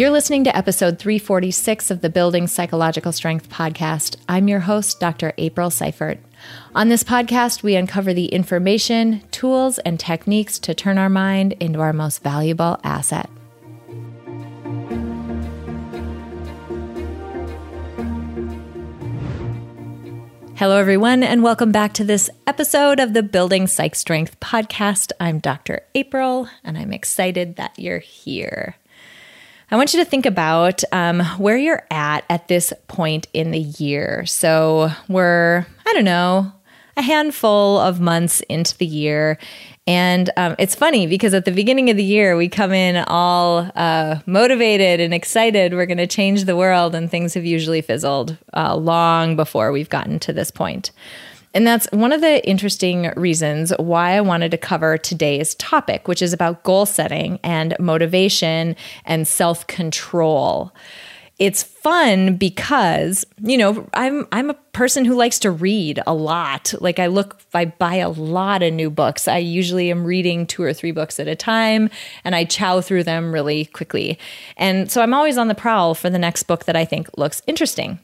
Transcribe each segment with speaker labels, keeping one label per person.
Speaker 1: You're listening to episode 346 of the Building Psychological Strength podcast. I'm your host, Dr. April Seifert. On this podcast, we uncover the information, tools, and techniques to turn our mind into our most valuable asset. Hello, everyone, and welcome back to this episode of the Building Psych Strength podcast. I'm Dr. April, and I'm excited that you're here. I want you to think about um, where you're at at this point in the year. So we're, I don't know, a handful of months into the year. And um, it's funny because at the beginning of the year, we come in all uh, motivated and excited. We're going to change the world, and things have usually fizzled uh, long before we've gotten to this point. And that's one of the interesting reasons why I wanted to cover today's topic, which is about goal setting and motivation and self control. It's fun because, you know, I'm I'm a person who likes to read a lot. Like I look I buy a lot of new books. I usually am reading two or three books at a time and I chow through them really quickly. And so I'm always on the prowl for the next book that I think looks interesting.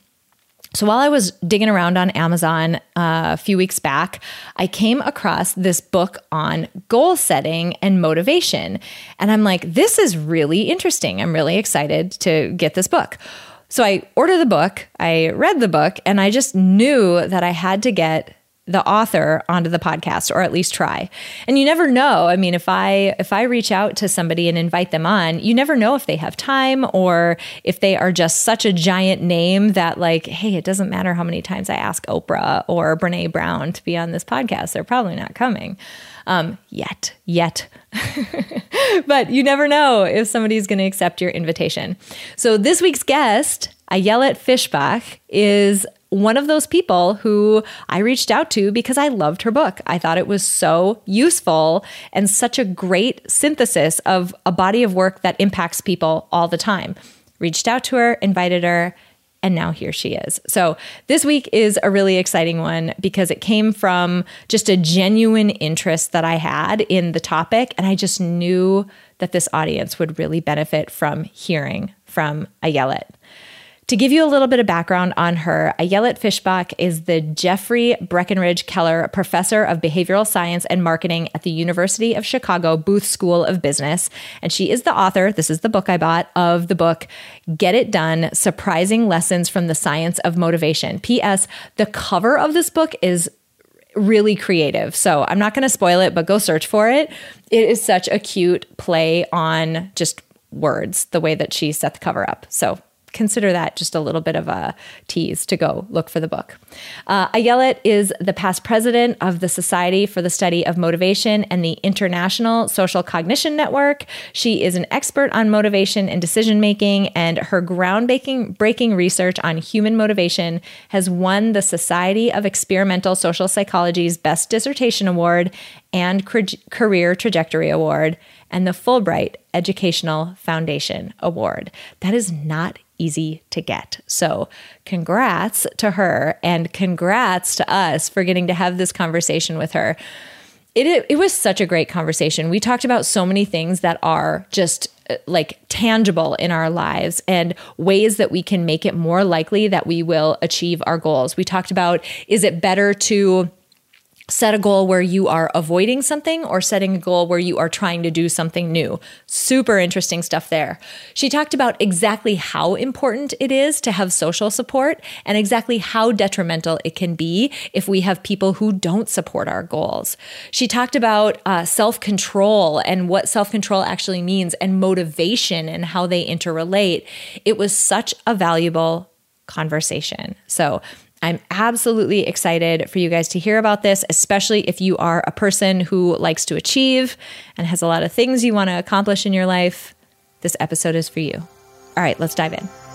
Speaker 1: So while I was digging around on Amazon uh, a few weeks back, I came across this book on goal setting and motivation. And I'm like, this is really interesting. I'm really excited to get this book. So I ordered the book, I read the book, and I just knew that I had to get the author onto the podcast or at least try. And you never know. I mean, if I if I reach out to somebody and invite them on, you never know if they have time or if they are just such a giant name that like, hey, it doesn't matter how many times I ask Oprah or Brené Brown to be on this podcast, they're probably not coming. Um, yet, yet. but you never know if somebody's going to accept your invitation. So this week's guest, Ayelet Fishbach, is one of those people who I reached out to because I loved her book. I thought it was so useful and such a great synthesis of a body of work that impacts people all the time. Reached out to her, invited her, and now here she is. So, this week is a really exciting one because it came from just a genuine interest that I had in the topic. And I just knew that this audience would really benefit from hearing from Ayelet. To give you a little bit of background on her, Ayelet Fishbach is the Jeffrey Breakenridge Keller Professor of Behavioral Science and Marketing at the University of Chicago Booth School of Business. And she is the author, this is the book I bought, of the book Get It Done Surprising Lessons from the Science of Motivation. P.S. The cover of this book is really creative. So I'm not going to spoil it, but go search for it. It is such a cute play on just words, the way that she set the cover up. So consider that just a little bit of a tease to go look for the book. Uh, Ayelet is the past president of the Society for the Study of Motivation and the International Social Cognition Network. She is an expert on motivation and decision making, and her groundbreaking breaking research on human motivation has won the Society of Experimental Social Psychology's Best Dissertation Award and Career Trajectory Award and the Fulbright Educational Foundation Award. That is not easy to get. So, congrats to her and congrats to us for getting to have this conversation with her. It, it was such a great conversation. We talked about so many things that are just uh, like tangible in our lives and ways that we can make it more likely that we will achieve our goals. We talked about is it better to set a goal where you are avoiding something or setting a goal where you are trying to do something new. Super interesting stuff there. She talked about exactly how important it is to have social support and exactly how detrimental it can be if we have people who don't support our goals. She talked about uh, self control and what self control actually means and motivation and how they interrelate. It was such a valuable conversation. So, I'm absolutely excited for you guys to hear about this, especially if you are a person who likes to achieve and has a lot of things you want to accomplish in your life. This episode is for you. All right, let's dive in.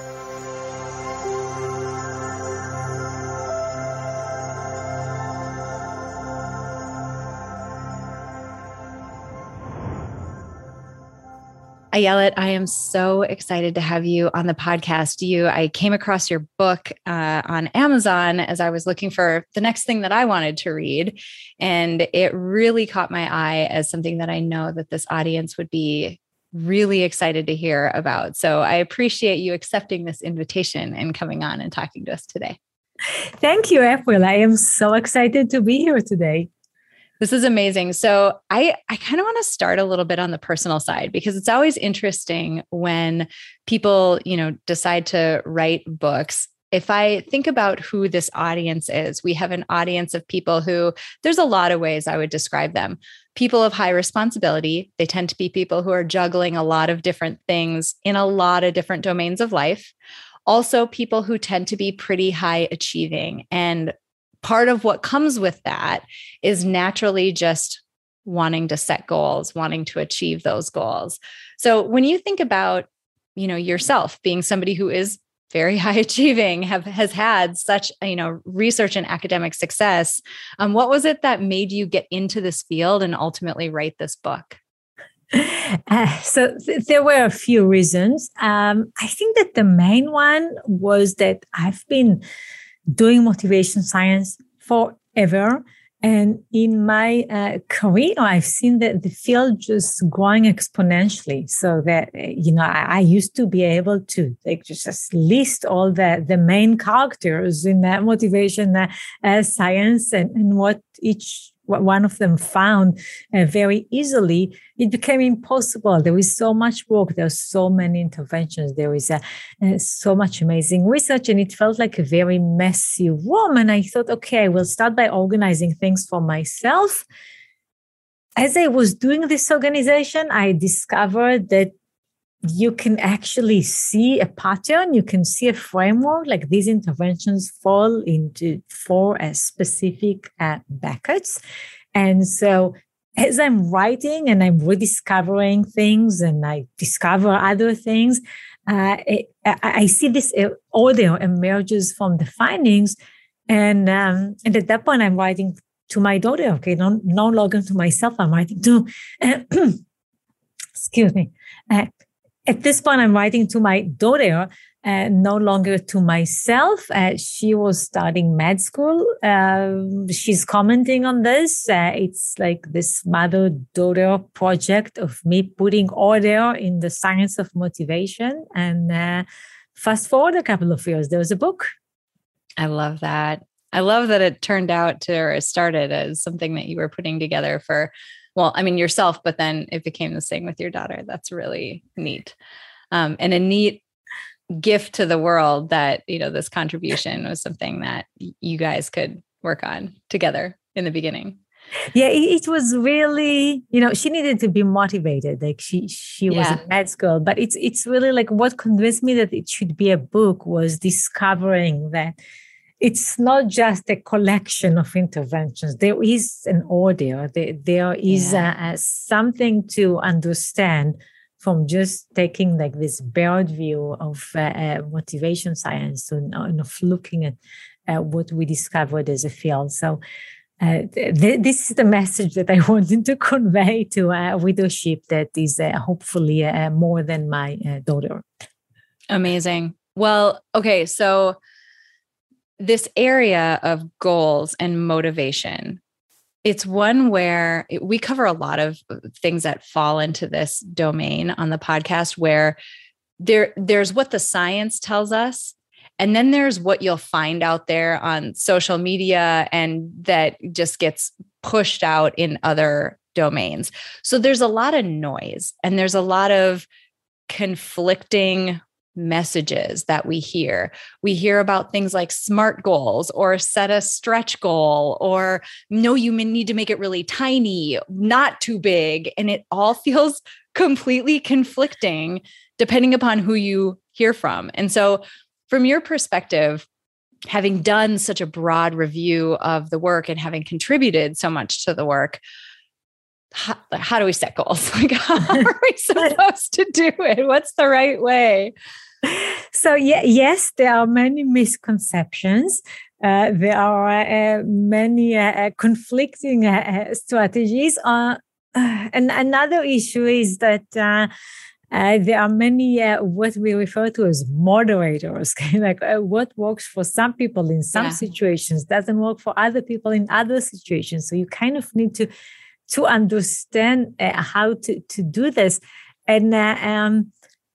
Speaker 1: Ayelet, I am so excited to have you on the podcast. You, I came across your book uh, on Amazon as I was looking for the next thing that I wanted to read, and it really caught my eye as something that I know that this audience would be really excited to hear about. So I appreciate you accepting this invitation and coming on and talking to us today.
Speaker 2: Thank you, April. I am so excited to be here today.
Speaker 1: This is amazing. So I I kind of want to start a little bit on the personal side because it's always interesting when people, you know, decide to write books. If I think about who this audience is, we have an audience of people who there's a lot of ways I would describe them. People of high responsibility, they tend to be people who are juggling a lot of different things in a lot of different domains of life also people who tend to be pretty high achieving. And part of what comes with that is naturally just wanting to set goals, wanting to achieve those goals. So when you think about, you know, yourself being somebody who is very high achieving have has had such you know research and academic success um, what was it that made you get into this field and ultimately write this book
Speaker 2: uh, so th- there were a few reasons. Um, I think that the main one was that I've been doing motivation science forever. And in my uh, career, I've seen that the field just growing exponentially. So that you know, I, I used to be able to like just list all the the main characters in that motivation uh, science and, and what each one of them found uh, very easily, it became impossible. There is so much work, there are so many interventions, there is a, uh, so much amazing research, and it felt like a very messy room. And I thought, okay, I will start by organizing things for myself. As I was doing this organization, I discovered that you can actually see a pattern you can see a framework like these interventions fall into four specific uh, buckets. And so as i'm writing and i'm rediscovering things and i discover other things uh, I, I, see this uh, order emerges from the findings. And um, and at that point i'm writing to my daughter okay no, no longer to myself i'm writing to excuse me uh, at this point, I'm writing to my daughter, uh, no longer to myself. Uh, she was starting med school. Uh, she's commenting on this. Uh, it's like this mother daughter project of me putting order in the science of motivation. And uh, fast forward a couple of years, there was a book.
Speaker 1: I love that. I love that it turned out to, or started as something that you were putting together for well, I mean, yourself, but then it became the same with your daughter. That's really neat. Um, and a neat gift to the world that, you know, this contribution was something that you guys could work on together in the beginning.
Speaker 2: Yeah, it, was really, you know, she needed to be motivated. Like she she yeah. was a med school, but it's it's really like what convinced me that it should be a book was discovering that it's not just a collection of interventions. There is an order. There, there is yeah. a, a something to understand from just taking like this broad view of uh, uh, motivation science and, and, of looking at uh, what we discovered as a field. So uh, th- this is the message that I wanted to convey to a widowship that is uh, hopefully more than my daughter.
Speaker 1: Amazing. Well, okay, so this area of goals and motivation. It's one where we cover a lot of uh, things that fall into this domain on the podcast where there there's what the science tells us and then there's what you'll find out there on social media and that just gets pushed out in other domains. So there's a lot of noise and there's a lot of conflicting messages that we hear. We hear about things like SMART goals or set a stretch goal or no, you need to make it really tiny, not too big. And it all feels completely conflicting depending upon who you hear from. And so, from your perspective, having done such a broad review of the work and having contributed so much to the work, how, how, do we set goals? Like, how are we supposed to do it? What's the right way?
Speaker 2: So, yeah, yes, there are many misconceptions. Uh, there are uh, many uh, uh conflicting uh, uh, strategies. and another issue is that there are many what we refer to as moderators. like what works for some people in some yeah. situations doesn't work for other people in other situations. So you kind of need to to understand uh, how to, to do this. And uh, um,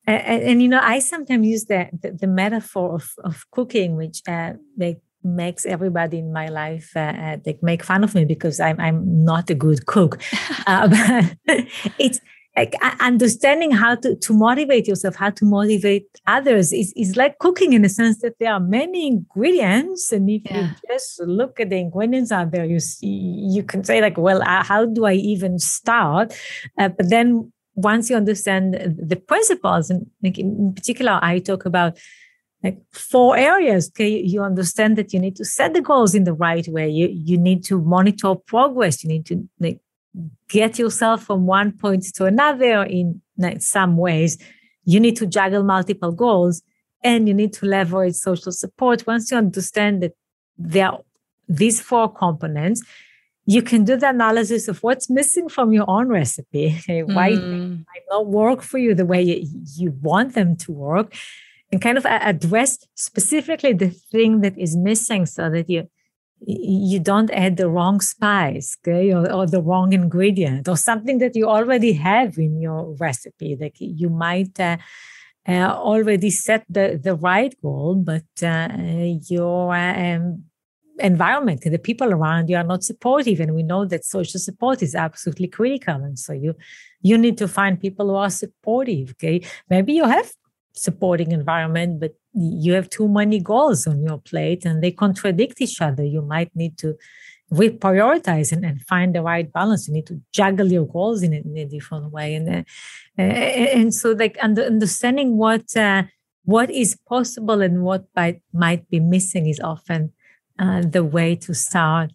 Speaker 2: and, and, you know, I sometimes use the the, the metaphor of, of cooking, which uh, they makes everybody in my life uh, uh they make fun of me because I'm I'm not a good cook. uh, but it's like understanding how to, to motivate yourself, how to motivate others is, is like cooking in the sense that there are many ingredients. And if yeah. you just look at the ingredients out there, you see, you can say like, well, uh, how do I even start? Uh, but then once you understand the principles, and like in particular, I talk about like four areas. Okay, you understand that you need to set the goals in the right way. You you need to monitor progress. You need to like get yourself from one point to another in some ways. You need to juggle multiple goals and you need to leverage social support. Once you understand that there are these four components, you can do the analysis of what's missing from your own recipe. Why mm. might not work for you the way you, you want them to work, and kind of address specifically the thing that is missing so that you you don't add the wrong spice okay or, or, the wrong ingredient or something that you already have in your recipe like you might uh, uh, already set the, the right goal but uh, your um, environment the people around you are not supportive and we know that social support is absolutely critical and so you you need to find people who are supportive okay? Maybe you have supporting environment, but you have too many goals on your plate and they contradict each other. You might need to reprioritize and, and find the right balance. You need to juggle your goals in a, in a different way. And, uh, and so like under, understanding what, uh, what is possible and what might, might be missing is often uh, the way to start.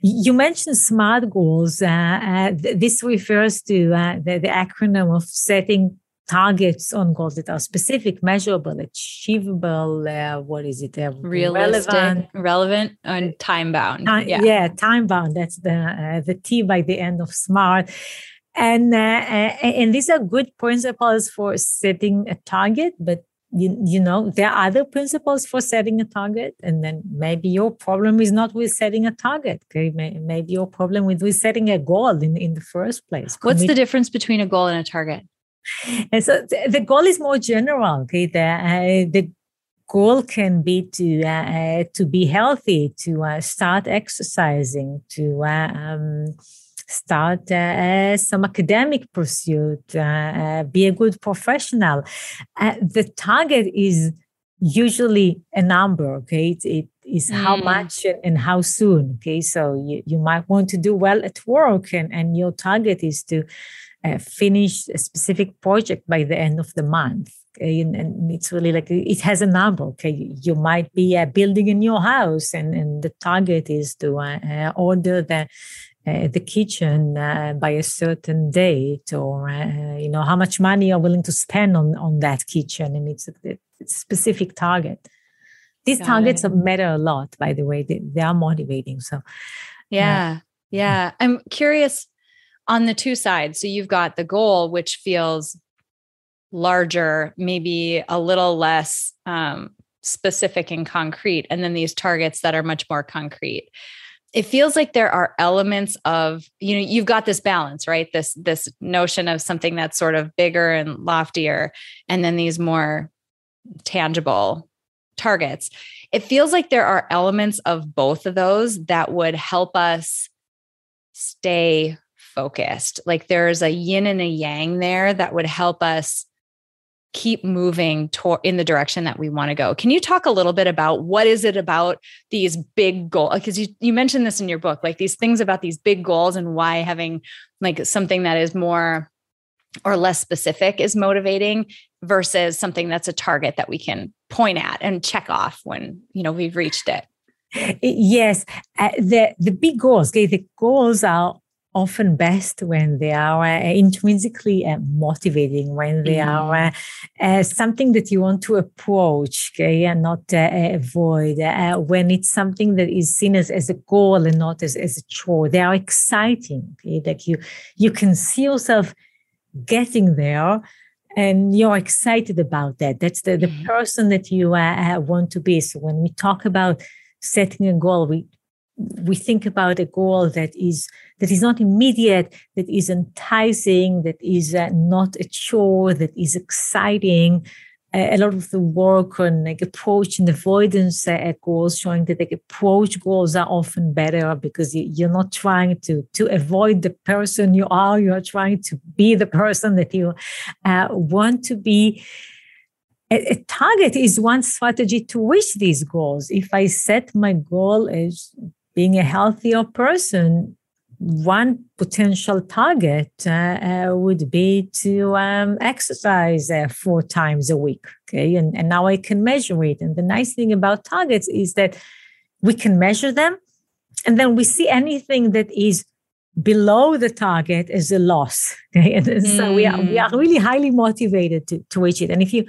Speaker 2: You mentioned SMART goals. Uh, uh, this refers to uh, the, the acronym of setting targets on goals that are specific, measurable, achievable. Uh, what is it? Uh,
Speaker 1: Realistic, relevant, relevant, and time bound. Uh,
Speaker 2: yeah. yeah, time bound. That's the uh, the T by the end of SMART. And uh, and these are good principles for setting a target, but you, you know there are other principles for setting a target and then maybe your problem is not with setting a target okay maybe your problem with, with setting a goal in, in the first place
Speaker 1: what's the difference between a goal and a target
Speaker 2: and so the goal is more general. Okay, the uh, the goal can be to uh, to be healthy, to uh, start exercising, to uh, um, start uh, some academic pursuit, uh, be a good professional. the target is usually a number. Okay, it, it is how much and how soon. Okay, so you, you might want to do well at work, and and your target is to uh, finish a specific project by the end of the month. Okay? And, and, it's really like it has a number. Okay, you might be uh, building a new house, and, and the target is to uh, uh order the uh, the kitchen uh, by a certain date, or you know how much money you're willing to spend on on that kitchen, and it's a, it's a specific target. These Got targets it. matter a lot, by the way. They, they are motivating. So,
Speaker 1: yeah, yeah. I'm curious on the two sides. So you've got the goal, which feels larger, maybe a little less um, specific and concrete, and then these targets that are much more concrete. It feels like there are elements of you know you've got this balance right this this notion of something that's sort of bigger and loftier and then these more tangible targets it feels like there are elements of both of those that would help us stay focused. Like there's a yin and a yang there that would help us keep moving toward in the direction that we want to go. Can you talk a little bit about what is it about these big goals? Because you, you mentioned this in your book, like these things about these big goals and why having like something that is more or less specific is motivating versus something that's a target that we can point at and check off when you know we've reached it.
Speaker 2: Yes, uh, the the big goals. Okay, the goals are often best when they are uh, intrinsically uh, motivating, when they mm. are uh, uh, something that you want to approach, okay, and not uh, avoid. Uh, when it's something that is seen as, as a goal and not as, as a chore, they are exciting. Okay, like you you can see yourself getting there. And you're excited about that. That's the, the mm. person that you want to be. So when we talk about setting a goal, we we think about a goal that is that is not immediate, that is enticing, that is uh, not a chore, that is exciting. Uh, a lot of the work on like approach and avoidance uh, goals, showing that like approach goals are often better because you, are not trying to to avoid the person you are. You are trying to be the person that you uh, want to be a, a target is one strategy to reach these goals. If I set my goal as being a healthier person, one potential target uh, uh, would be to um, exercise uh, four times a week. Okay. And, and now I can measure it. And the nice thing about targets is that we can measure them. And then we see anything that is below the target as a loss. Okay. And mm. so we are, we are hmm. really highly motivated to, to reach it. And if you,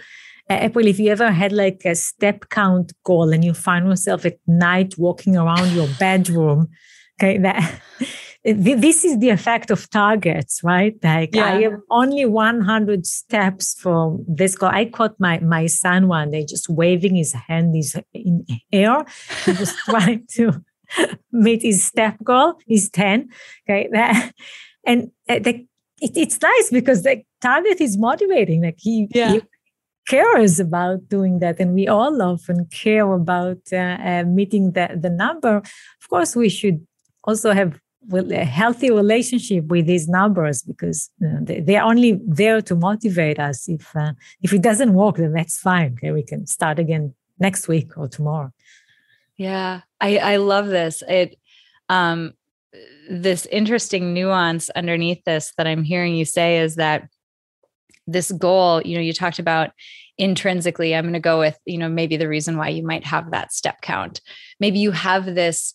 Speaker 2: April, if you ever had like a step count goal and you find yourself at night walking around your bedroom, okay, that this is the effect of targets, right? Like yeah. I am only 100 steps from this goal. I caught my my son one day just waving his hand in air. He was trying to meet his step goal. He's 10. Okay, that and uh, the, it, it's nice because the target is motivating. Like he, yeah. he cares about doing that and we all often care about uh, uh, meeting the, the number. Of course we should also have a healthy relationship with these numbers because you know, they, are only there to motivate us. If uh, if it doesn't work then that's fine. Okay we can start again next week or tomorrow.
Speaker 1: Yeah i i love this. It um this interesting nuance underneath this that i'm hearing you say is that this goal you know you talked about intrinsically i'm going to go with you know maybe the reason why you might have that step count. Maybe you have this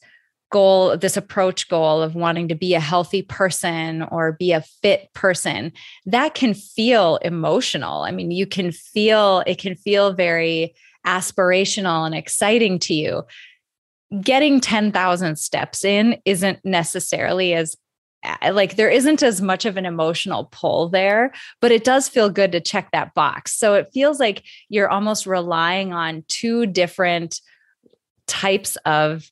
Speaker 1: goal this approach goal of wanting to be a healthy person or be a fit person that can feel emotional. I mean you can feel it can feel very aspirational and exciting to you. Getting 10,000 steps in isn't necessarily as like there isn't as much of an emotional pull there, but it does feel good to check that box. So it feels like you're almost relying on two different types of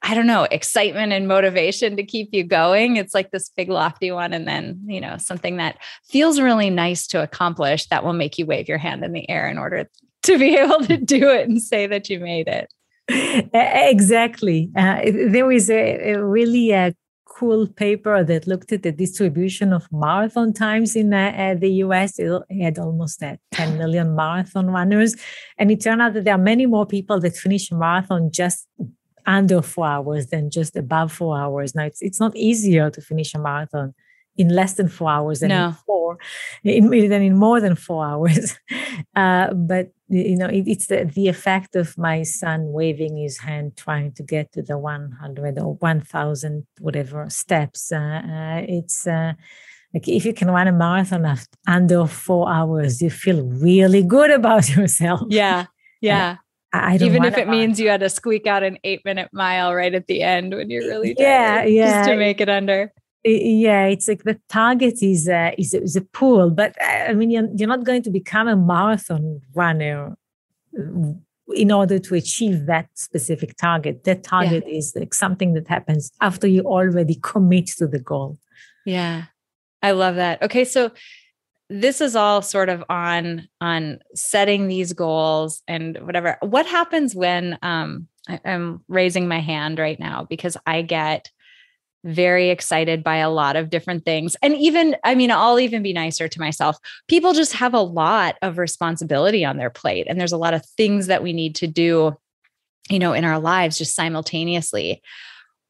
Speaker 1: I don't know, excitement and motivation to keep you going. It's like this big lofty one and then, you know, something that feels really nice to accomplish that will make you wave your hand in the air in order to be able to do it and say that you made it.
Speaker 2: Exactly. Uh, there is a, a really a uh, cool paper that looked at the distribution of marathon times in uh, uh, the US. It had almost uh, 10 million marathon runners. And it turned out that there are many more people that finish a marathon just under four hours than just above four hours. Now, it's, it's not easier to finish a marathon in less than four hours than no. in four, in, than in more than four hours. Uh, but you know, it, it's the, the effect of my son waving his hand, trying to get to the 100 or 1,000 whatever steps. Uh, uh, it's uh, like if you can run a marathon under four hours, you feel really good about yourself.
Speaker 1: Yeah, yeah. I don't. Even if it means you had to squeak out an eight minute mile right at the end when you're really
Speaker 2: tired, yeah, yeah,
Speaker 1: just to make it under
Speaker 2: yeah it's like the target is a, is a, is a pool but uh, i mean you're, you're not going to become a marathon runner uh, in order to achieve that specific target. That target yeah. is like something that happens after you already commit to the goal.
Speaker 1: Yeah. I love that. Okay so this is all sort of on on setting these goals and whatever. What happens when um I, i'm raising my hand right now because i get very excited by a lot of different things. And even, I mean, I'll even be nicer to myself. People just have a lot of responsibility on their plate, and there's a lot of things that we need to do, you know, in our lives just simultaneously.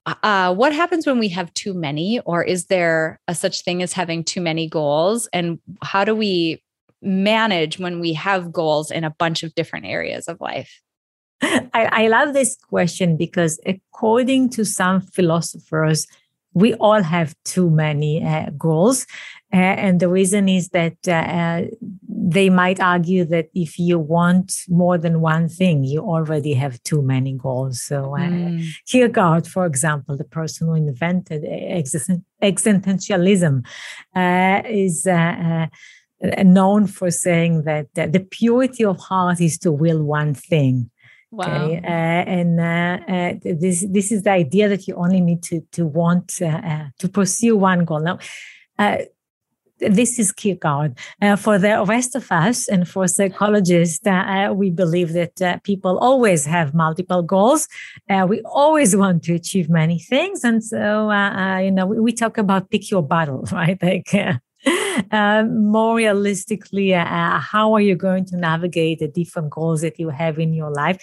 Speaker 1: Uh, uh what happens when we have too many, or is there a such thing as having too many goals? And how do we manage when we have goals in a bunch of different areas of life?
Speaker 2: I, I love this question because, according to some philosophers, we all have too many uh, goals. Uh, and the reason is that uh, uh, they might argue that if you want more than one thing, you already have too many goals. So, uh, mm. Kierkegaard, for example, the person who invented existentialism, uh, is known for saying that the purity of heart is to will one thing Wow. Okay? Uh, and uh, uh, this this is the idea that you only need to to want uh, uh, to pursue one goal. Now, uh, this is Kierkegaard. Uh, for the rest of us and for psychologists, uh, we believe that uh, people always have multiple goals. we always want to achieve many things. And so, you know, we, we, talk about pick your battle, right? Like, uh, more realistically, uh, how are you going to navigate the different goals that you have in your life?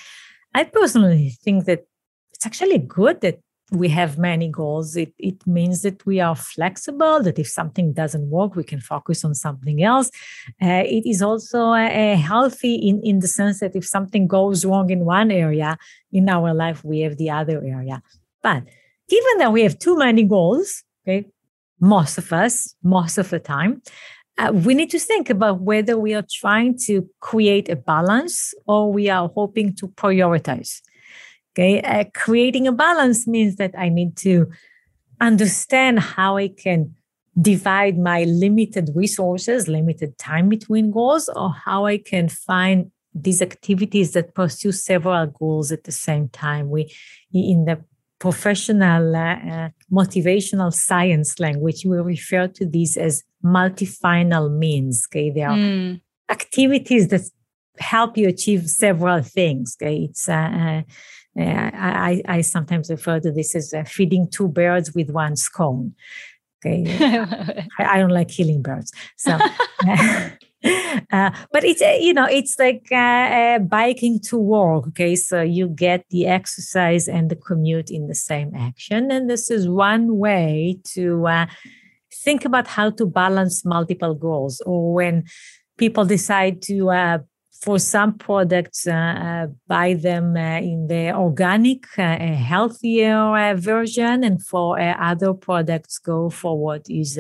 Speaker 2: I personally think that it's actually good that we have many goals. It, it means that we are flexible, that if something doesn't work, we can focus on something else. Uh, it is also uh, healthy in, in the sense that if something goes wrong in one area in our life, we have the other area. But given that we have too many goals, okay, most of us, most of the time, uh, we need to think about whether we are trying to create a balance or we are hoping to prioritize. Okay, uh, creating a balance means that I need to understand how I can divide my limited resources, limited time between goals, or how I can find these activities that pursue several goals at the same time. We, in the professional uh, uh, motivational science language, we refer to these as multi-final means. Okay, they are mm. activities that help you achieve several things. Okay, it's uh, uh, I, I sometimes refer to this as uh, feeding two birds with one scone. Okay, I, I, don't like killing birds, so. Uh, but it's uh, you know it's like uh, uh, biking to work okay? So you get the exercise and the commute in the same action. And this is one way to uh, think about how to balance multiple goals. Or when people decide to for some products, uh, uh, buy them uh, in the organic, healthier version, and for other products, go for what is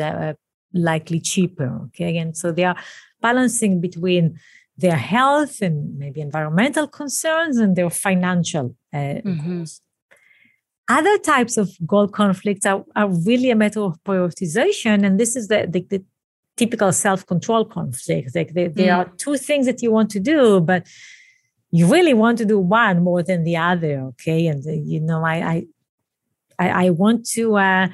Speaker 2: likely cheaper. Okay, and so there are balancing between their health and maybe environmental concerns and their financial mm-hmm. goals. Other types of goal conflicts are, are really a matter of prioritization, and this is the, the, the typical self-control conflict. Like there, there mm. are two things that you want to do, but you really want to do one more than the other. Okay, and uh, you know, I I I want to. Uh,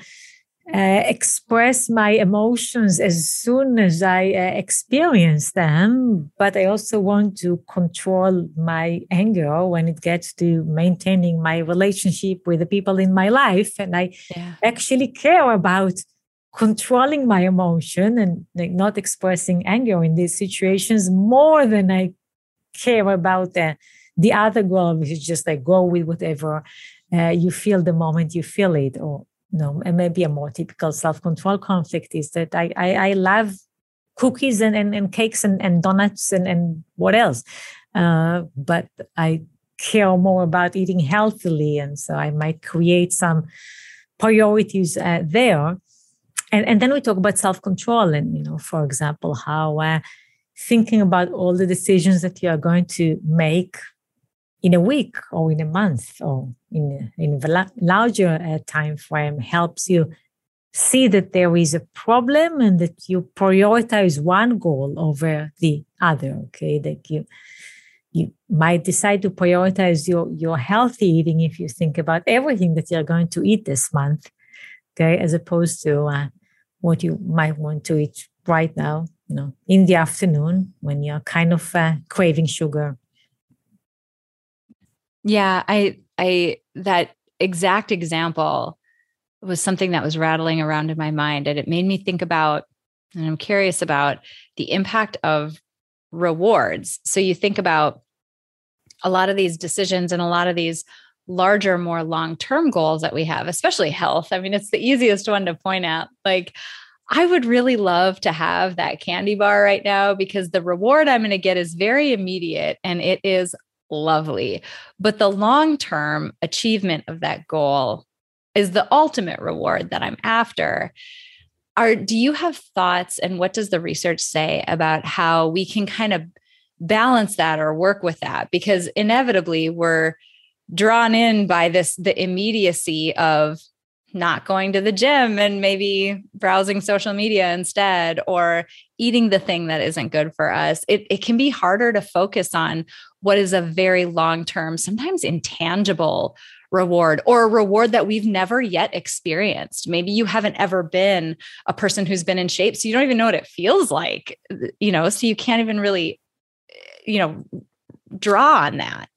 Speaker 2: uh, express my emotions as soon as I uh, experience them, but I also want to control my anger when it gets to maintaining my relationship with the people in my life. And I yeah. actually care about controlling my emotion and like not expressing anger in these situations more than I care about the, the other goal, which is just like go with whatever uh, you feel the moment you feel it. Or know, and maybe a more typical self-control conflict is that I I, I love cookies and, and, and cakes and, and donuts and, and what else. Uh, but I care more about eating healthily. And so I might create some priorities uh, there and and then we talk about self control and you know for example how uh, thinking about all the decisions that you are going to make in a week or in a month or in in a larger uh, time frame helps you see that there is a problem and that you prioritize one goal over the other okay that you you might decide to prioritize your your healthy eating if you think about everything that you're going to eat this month okay as opposed to uh, what you might want to eat right now, you know, in the afternoon when you're kind of uh, craving sugar.
Speaker 1: Yeah, I, I, that exact example was something that was rattling around in my mind. And it made me think about, and I'm curious about the impact of rewards. So you think about a lot of these decisions and a lot of these larger, more long term goals that we have, especially health. I mean, it's the easiest one to point out. Like, I would really love to have that candy bar right now because the reward I'm going to get is very immediate and it is lovely. But the long term achievement of that goal is the ultimate reward that I'm after. Are do you have thoughts and what does the research say about how we can kind of balance that or work with that because inevitably we're drawn in by this the immediacy of not going to the gym and maybe browsing social media instead or eating the thing that isn't good for us. It, it can be harder to focus on what is a very long term sometimes intangible reward or a reward that we've never yet experienced. Maybe you haven't ever been a person who's been in shape so you don't even know what it feels like you know so you can't even really you know draw on that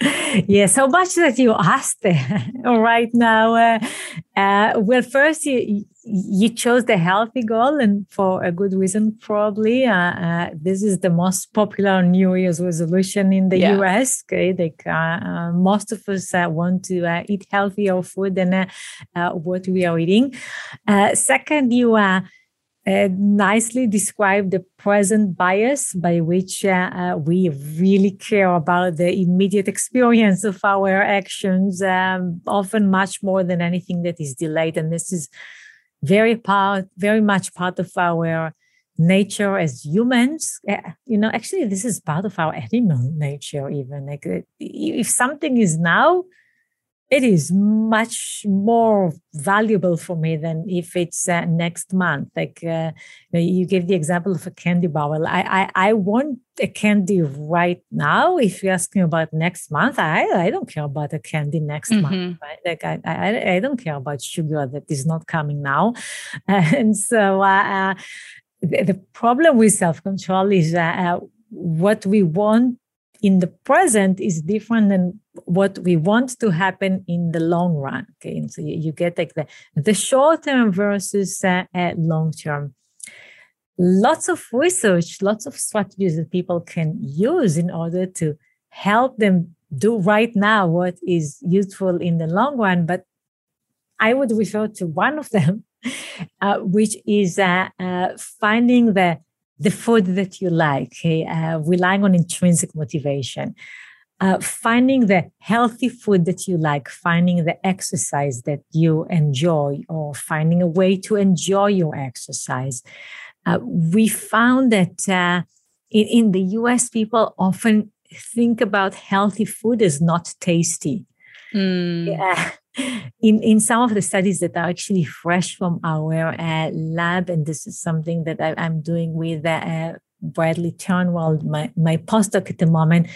Speaker 2: yes, so much that you asked right now. Uh, uh, well, first, you, you chose the healthy goal, and for a good reason, probably. Uh, uh this is the most popular New Year's resolution in the yeah. US. Okay, like uh, uh, most of us want to eat healthier food than what we are eating. second, you are uh, nicely describe the present bias by which uh, uh, we really care about the immediate experience of our actions, um, often much more than anything that is delayed. And this is very part, very much part of our nature as humans. Uh, you know, actually, this is part of our animal nature. Even like uh, if something is now, it is much more valuable for me than if it's uh, next month. Like uh, you gave the example of a candy bar. Well, I, I, I want a candy right now. If you ask me about next month, I, I don't care about a candy next mm-hmm. month. Right? Like I, I, I don't care about sugar that is not coming now. and so uh, uh, the, the, problem with self control is uh, uh, what we want in the present is different than what we want to happen in the long run. Okay, and so you, you get like the the short term versus uh, uh, long term. Lots of research, lots of strategies that people can use in order to help them do right now what is useful in the long run. But I would refer to one of them, uh, which is uh, uh, finding the the food that you like, okay? uh, relying on intrinsic motivation. Uh, finding the healthy food that you like, finding the exercise that you enjoy, or finding a way to enjoy your exercise. Uh, we found that uh, in, in, the US, people often think about healthy food as not tasty. Mm. Yeah. In, in some of the studies that are actually fresh from our uh, lab, and this is something that I, am doing with uh, Bradley Turnwald, my, my postdoc at the moment,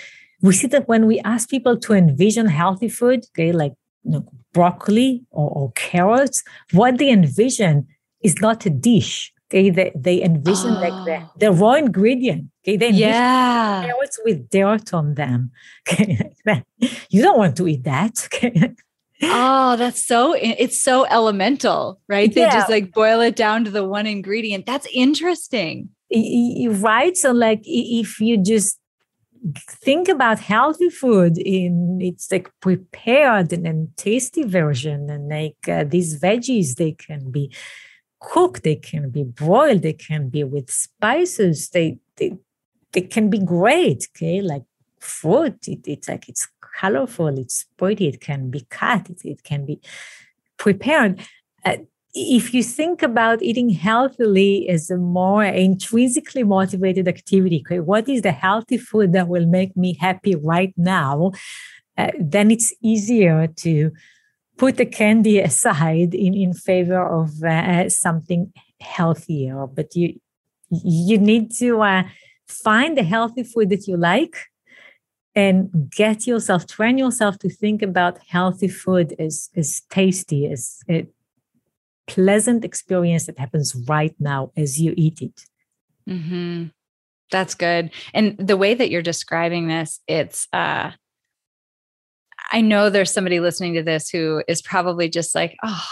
Speaker 2: we see that when we ask people to envision healthy food, okay, like you know, broccoli or, or, carrots, what they envision is not a dish. Okay, they, they envision oh. like the, ah. the raw ingredient. Okay, they envision
Speaker 1: yeah.
Speaker 2: carrots with dirt on them. Okay, you don't want to eat that. Okay.
Speaker 1: oh, that's so it's so elemental, right? They yeah. just like boil it down to the one ingredient. That's interesting.
Speaker 2: Right. So like if you just think about healthy food in its like prepared and, and tasty version and like uh, these veggies they can be cooked they can be broiled they can be with spices they they, they can be great okay? Like fruit it, it's like it's colorful it's pretty it can be cut it, it can be prepared. Uh, if you think about eating healthily as a more intrinsically motivated activity, okay, what is the healthy food that will make me happy right now? Uh, then it's easier to put the candy aside in, in favor of uh, something healthier. But you you need to uh, find the healthy food that you like and get yourself train yourself to think about healthy food as as tasty as it pleasant experience that happens right now as you eat it.
Speaker 1: Mm-hmm. That's good. And the way that you're describing this, it's, uh, I know there's somebody listening to this who is probably just like, oh,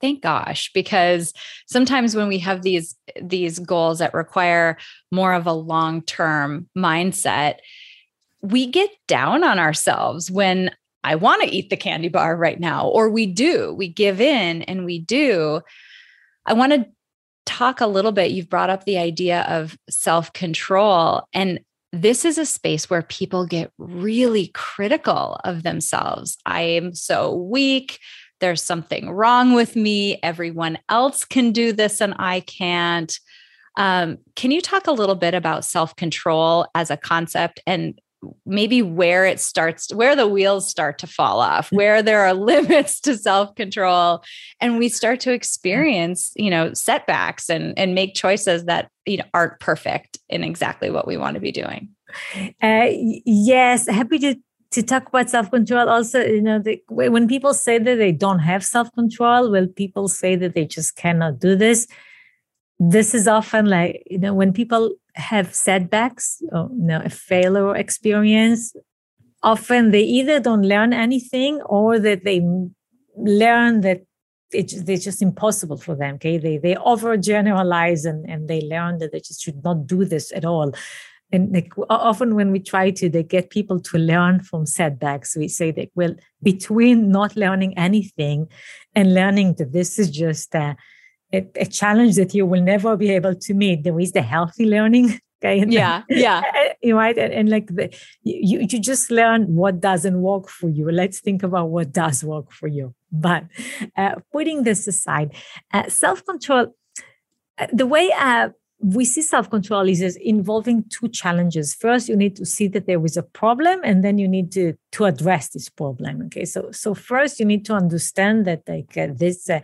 Speaker 1: thank gosh because sometimes when we have these these goals that require more of a long-term mindset we get down on ourselves when I want to eat the candy bar right now, or we do, we give in and we do. I want to talk a little bit. You've brought up the idea of self control. And this is a space where people get really critical of themselves. I am so weak. There's something wrong with me. Everyone else can do this and I can't. Um, can you talk a little bit about self control as a concept and maybe where it starts where the wheels start to fall off mm. where there are limits to self-control and we start to experience you know setbacks and and make choices that you know aren't perfect in exactly what we want to be doing.
Speaker 2: Uh, yes happy to to talk about self-control also you know the, when people say that they don't have self-control well people say that they just cannot do this this is often like you know when people have setbacks or you know a failure experience often they either don't learn anything or that they learn that it's, it's just impossible for them okay? They they overgeneralize and and they learn that they just should not do this at all. And like often when we try to they get people to learn from setbacks we say that well between not learning anything and learning that this is just a, a, a challenge that you will never be able to meet. There is the healthy learning
Speaker 1: okay? And yeah yeah.
Speaker 2: You right and, and like the, you you just learn what doesn't work for you. Let's think about what does work for you. But uh, putting this aside uh, self-control uh, the way uh, we see self-control is as involving two challenges. First you need to see that there is a problem and then you need to to address this problem okay? So so first you need to understand that like uh, this uh,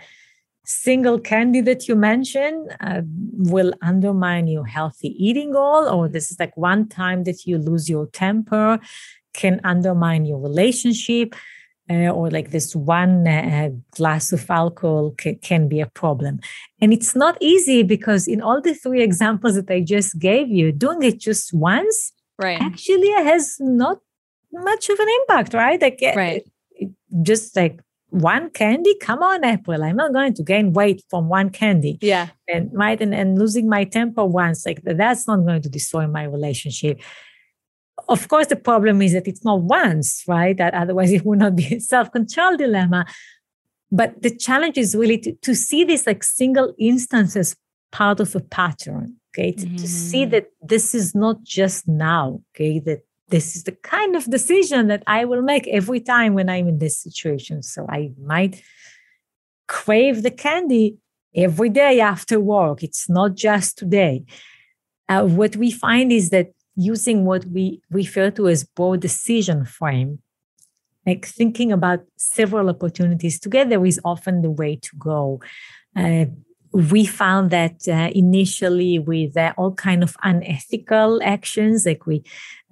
Speaker 2: single candy that you mentioned uh, will undermine your healthy eating goal or this is like one time that you lose your temper can undermine your relationship uh, or like this one uh, glass of alcohol ca- can be a problem. And it's not easy because in all the three examples that I just gave you, doing it just once
Speaker 1: right.
Speaker 2: actually has not much of an impact, right? Like,
Speaker 1: right.
Speaker 2: It, just like one candy come on april i'm not going to gain weight from one candy
Speaker 1: yeah
Speaker 2: and right and, and losing my temper once like that's not going to destroy my relationship of course, the problem is that it's not once, right? That otherwise it would not be a self-control dilemma. But the challenge is really to, to see this like single instance as part of a pattern. Okay. To, mm. to see mm. that this is not just now. Okay. That this is the kind of decision that I will make every time when I'm in this situation. So I might crave the candy every day after work. It's not just today. Uh, what we find is that using what we refer to as broad decision frame, like thinking about several opportunities together is often the way to go. Uh, we found that uh, initially with uh, all kind of unethical actions, like we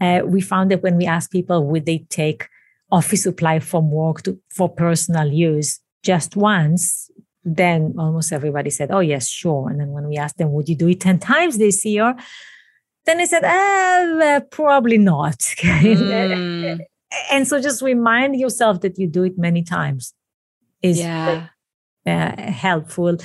Speaker 2: uh, we found that when we asked people would they take office supply from work to, for personal use just once, then almost everybody said, "Oh yes, sure." And then when we asked them, "Would you do it ten times this year?" Then they said, ah, probably not. Mm. and so just remind yourself that you do it many times is
Speaker 1: yeah.
Speaker 2: uh, helpful.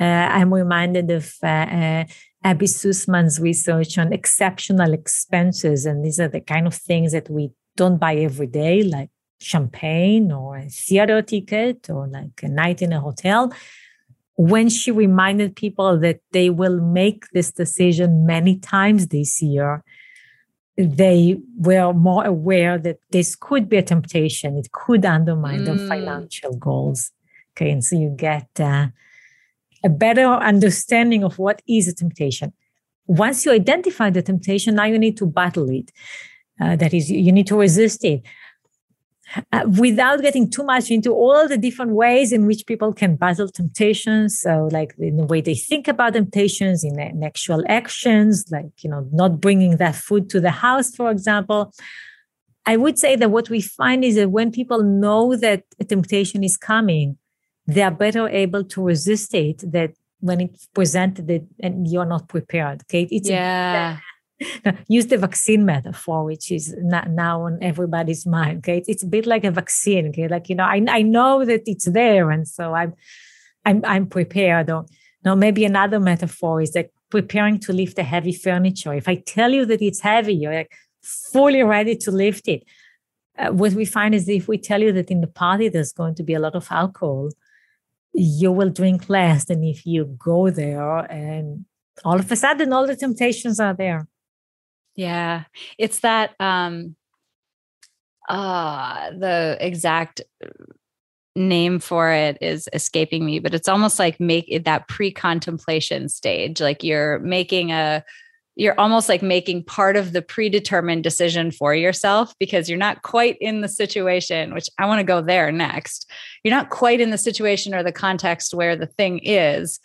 Speaker 2: Uh, I'm reminded of uh, uh, Abby Sussman's research on exceptional expenses. And these are the kind of things that we don't buy every day, like champagne or a theater ticket or like a night in a hotel when she reminded people that they will make this decision many times this year, they were more aware that this could be a temptation. It could undermine mm. their financial goals. Okay, and so you get uh, a better understanding of what is a temptation. Once you identify the temptation, now you need to battle it. Uh, that is, you need to resist it uh, without getting too much into all the different ways in which people can battle temptations. So, like in the way they think about temptations, in, in actual actions, like, you know, not bringing that food to the house, for example. I would say that what we find is that when people know that a temptation is coming, they are better able to resist it that when it's presented and you're not prepared. Okay.
Speaker 1: It's yeah
Speaker 2: use the vaccine metaphor, which is now on everybody's mind. Okay, it's, it's a bit like a vaccine. Okay, like you know, I I know that it's there, and so I'm I'm I'm prepared. Or no, maybe another metaphor is like preparing to lift a heavy furniture. If I tell you that it's heavy, you're like fully ready to lift it. Uh, what we find is if we tell you that in the party there's going to be a lot of alcohol, you will drink less than if you go there and all of a sudden all the temptations are there.
Speaker 1: Yeah. It's that um uh the exact name for it is escaping me, but it's almost like make it that pre-contemplation stage. Like you're making a you're almost like making part of the predetermined decision for yourself because you're not quite in the situation, which I want to go there next. You're not quite in the situation or the context where the thing is.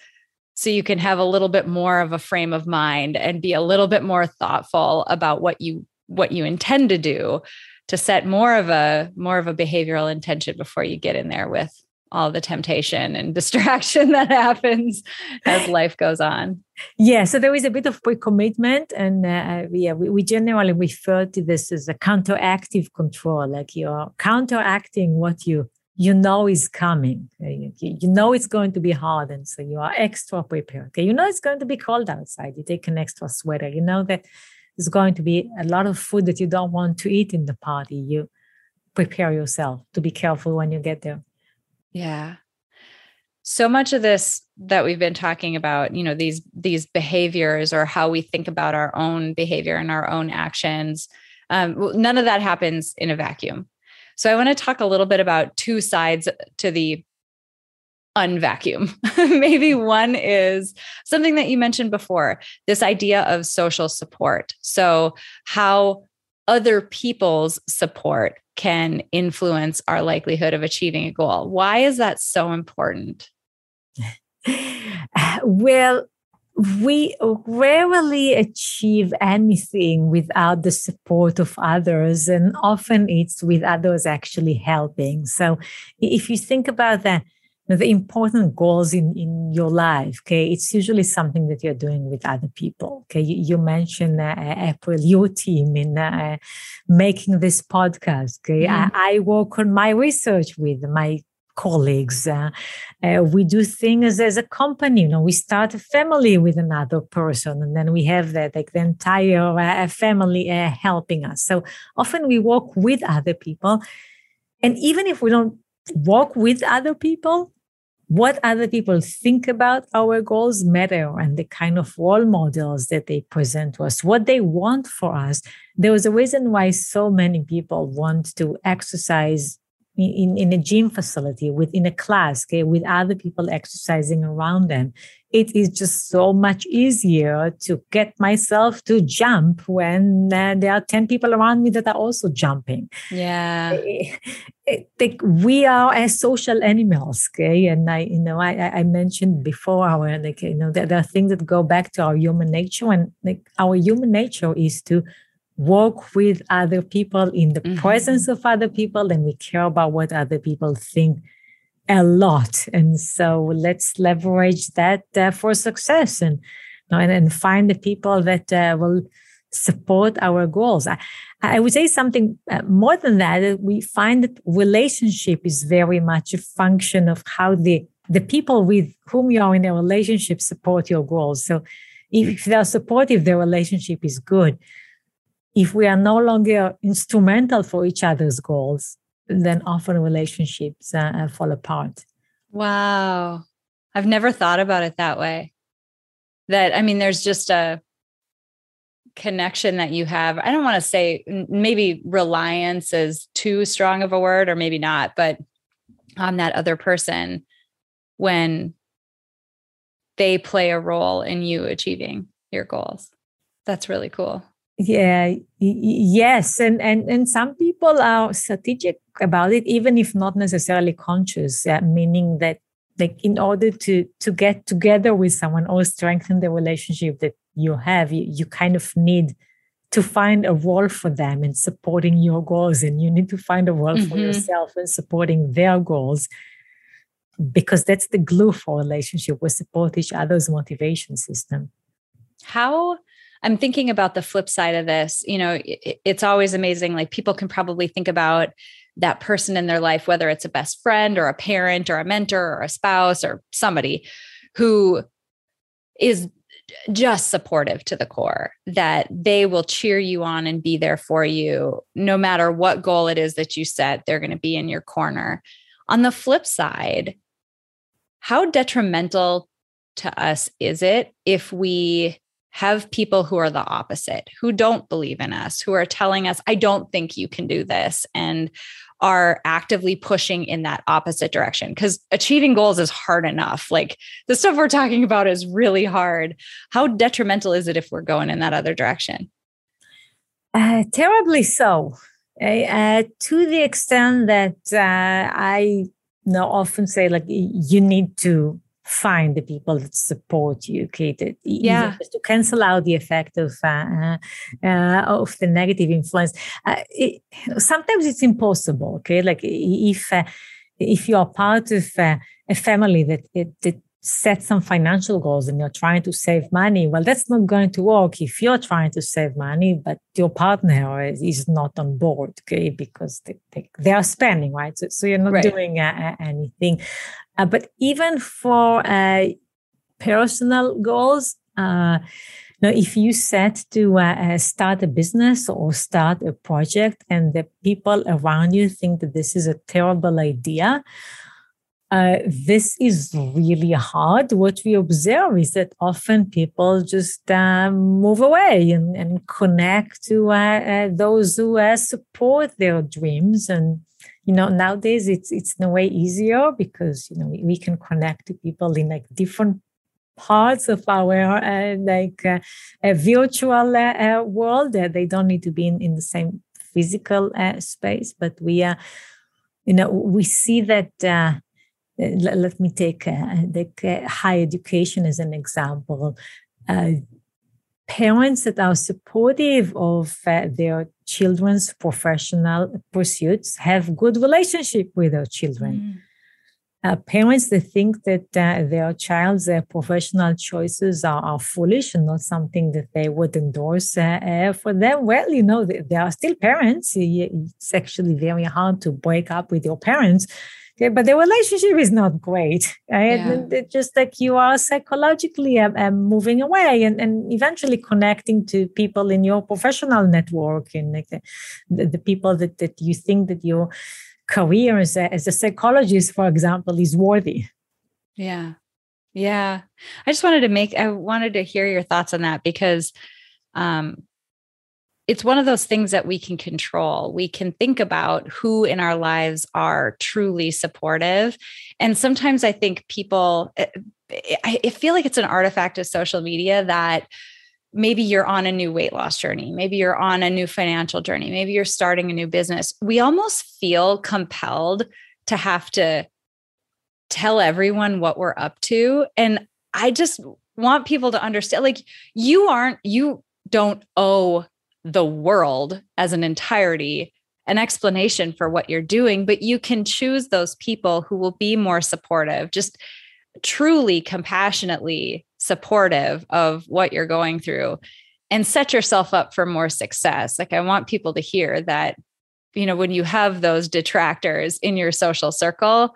Speaker 1: So you can have a little bit more of a frame of mind and be a little bit more thoughtful about what you what you intend to do to set more of a more of a behavioral intention before you get in there with all the temptation and distraction that happens as life goes on.
Speaker 2: Yeah, so there is a bit of pre-commitment, and uh, yeah, we, we generally refer to this as a counteractive control, like you're counteracting what you you know is coming. You, you know it's going to be hard, and so you are extra prepared. Okay, you know it's going to be cold outside. You take an extra sweater. You know that there's going to be a lot of food that you don't want to eat in the party. You prepare yourself to be careful when you get there.
Speaker 1: Yeah. So much of this that we've been talking about, you know, these these behaviors or how we think about our own behavior and our own actions, um, none of that happens in a vacuum. So I want to talk a little bit about two sides to the unvacuum. Maybe one is something that you mentioned before, this idea of social support. So how other people's support can influence our likelihood of achieving a goal. Why is that so important?
Speaker 2: well, we rarely achieve anything without the support of others, and often it's with others actually helping. So, if you think about that, the important goals in, in your life, okay, it's usually something that you're doing with other people. Okay, you, you mentioned uh, April, your team in uh, making this podcast. Okay, mm-hmm. I, I, work on my research with my colleagues. Uh, uh, we do things as a company. You know, we start a family with another person, and then we have that like the entire uh, family uh, helping us. So often we work with other people, and even if we don't work with other people what other people think about our goals matter and the kind of role models that they present to us, what they want for us. There was a reason why so many people want to exercise in, in a gym facility, within a class, okay, with other people exercising around them. It is just so much easier to get myself to jump when uh, there are 10 people around me that are also jumping.
Speaker 1: Yeah.
Speaker 2: It, it, it, we are as social animals, okay? And I, you know, I, I mentioned before our, like, you know, there, there are things that go back to our human nature and like our human nature is to work with other people in the mm-hmm. presence of other people and we care about what other people think a lot. And so let's leverage that uh, for success and, and and find the people that uh, will support our goals. I, I would say something uh, more than that we find that relationship is very much a function of how the the people with whom you are in a relationship support your goals. So if they're supportive the relationship is good if we are no longer instrumental for each other's goals, then often relationships uh, uh, fall apart.
Speaker 1: Wow. I've never thought about it that way. That, I mean, there's just a connection that you have. I don't want to say maybe reliance is too strong of a word, or maybe not, but on that other person when they play a role in you achieving your goals. That's really cool
Speaker 2: yeah yes and and and some people are strategic about it even if not necessarily conscious yeah, meaning that like in order to to get together with someone or strengthen the relationship that you have you, you kind of need to find a role for them in supporting your goals and you need to find a role mm-hmm. for yourself in supporting their goals because that's the glue for relationship we support each other's motivation system
Speaker 1: how I'm thinking about the flip side of this. You know, it, it's always amazing. Like people can probably think about that person in their life, whether it's a best friend or a parent or a mentor or a spouse or somebody who is just supportive to the core, that they will cheer you on and be there for you no matter what goal it is that you set, they're going to be in your corner. On the flip side, how detrimental to us is it if we have people who are the opposite, who don't believe in us, who are telling us, I don't think you can do this. And, are actively pushing in that opposite direction. Because achieving goals is hard enough. Like the stuff we're talking about is really hard. How detrimental is it if we're going in that other direction?
Speaker 2: Uh, terribly so. Uh, to the extent that uh, i know, often say like you need to find the people that support you okay? That
Speaker 1: yeah.
Speaker 2: to cancel out the effect of uh, uh, of the negative influence. Uh, it, sometimes it's impossible okay? Like if uh, if you are part of uh, a family that it, that set some financial goals and you're trying to save money. Well that's not going to work if you're trying to save money but your partner is not on board okay because they, they, they are spending right? So, so you're not right. doing uh, anything. Uh, but even for uh, personal goals, uh, now, if you set to uh, uh, start a business or start a project and the people around you think that this is a terrible idea, uh, this is really hard. What we observe is that often people just move away and, and connect to those who support their dreams and you know nowadays it's it's in a way easier because you know we, we can connect to people in like different parts of our uh, like uh, virtual uh, uh world they don't need to be in, in the same physical uh, space but we are you know we see that uh, let, let, me take the high education as an example. Parents that are supportive of uh, their children's professional pursuits have good relationship with their children. Mm. uh, parents that think that uh, their child's uh, professional choices are, are, foolish and not something that they would endorse uh, uh, for them well you know they, they are still parents. It's actually very hard to break up with your parents Okay, but the relationship is not great. Right? Yeah. just like you are psychologically um, um, moving away and, and eventually connecting to people in your professional network and like the, the, the people that, that you think that your career as a, as a psychologist, for example, is worthy.
Speaker 1: Yeah. Yeah. I just wanted to make, I wanted to hear your thoughts on that because um, it's one of those things that we can control. We can think about who in our lives are truly supportive. And sometimes I think people, eh, eh, I, feel like it's an artifact of social media that maybe you're on a new weight loss journey, maybe you're on a new financial journey, maybe you're starting a new business. We almost feel compelled to have to tell everyone what we're up to. And I just want people to understand like, you aren't, you don't owe the world as an entirety an explanation for what you're doing, but you can choose those people who will be more supportive, just truly compassionately supportive of what you're going through and set yourself up for more success. Like I want people to hear that you know when you have those detractors in your social circle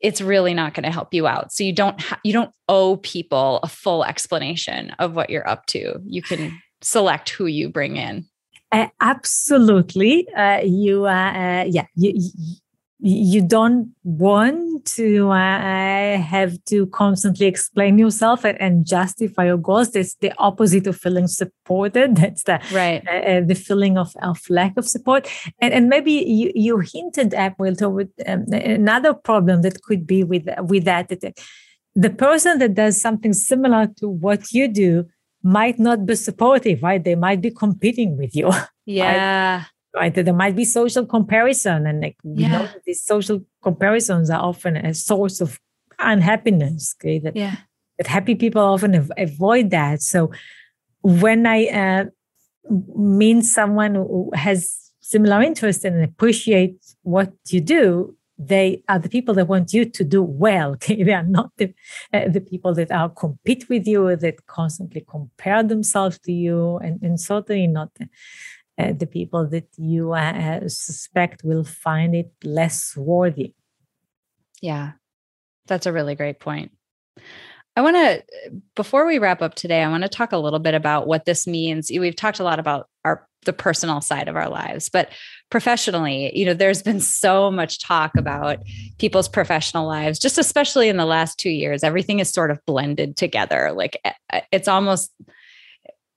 Speaker 1: it's really not going to help you out. So you don't ha- you don't owe people a full explanation of what you're up to. You can select who you bring in.
Speaker 2: Uh, absolutely. Uh, you, uh, uh yeah, you, you don't want to uh, have to constantly explain yourself and, and, justify your goals. That's the opposite of feeling supported. That's the
Speaker 1: right
Speaker 2: uh, the feeling of, of lack of support. And, and maybe you, you hinted at Will toward um, another problem that could be with with that the person that does something similar to what you do might not be supportive, right? They might be competing with you.
Speaker 1: Yeah.
Speaker 2: Right. right? There might be social comparison. And like we yeah. know these social comparisons are often a source of unhappiness. Okay. That,
Speaker 1: yeah.
Speaker 2: that happy people often av- avoid that. So when I uh, meet someone who has similar interest and appreciate what you do, they are the people that want you to do well. They are not the, uh, the people that are compete with you, that constantly compare themselves to you, and, and certainly not the, uh, the people that you uh, suspect will find it less worthy.
Speaker 1: Yeah, that's a really great point. I want to, before we wrap up today, I want to talk a little bit about what this means. We've talked a lot about our the personal side of our lives, but professionally, you know, there's been so much talk about people's professional lives, just especially in the last two years. Everything is sort of blended together. Like it's almost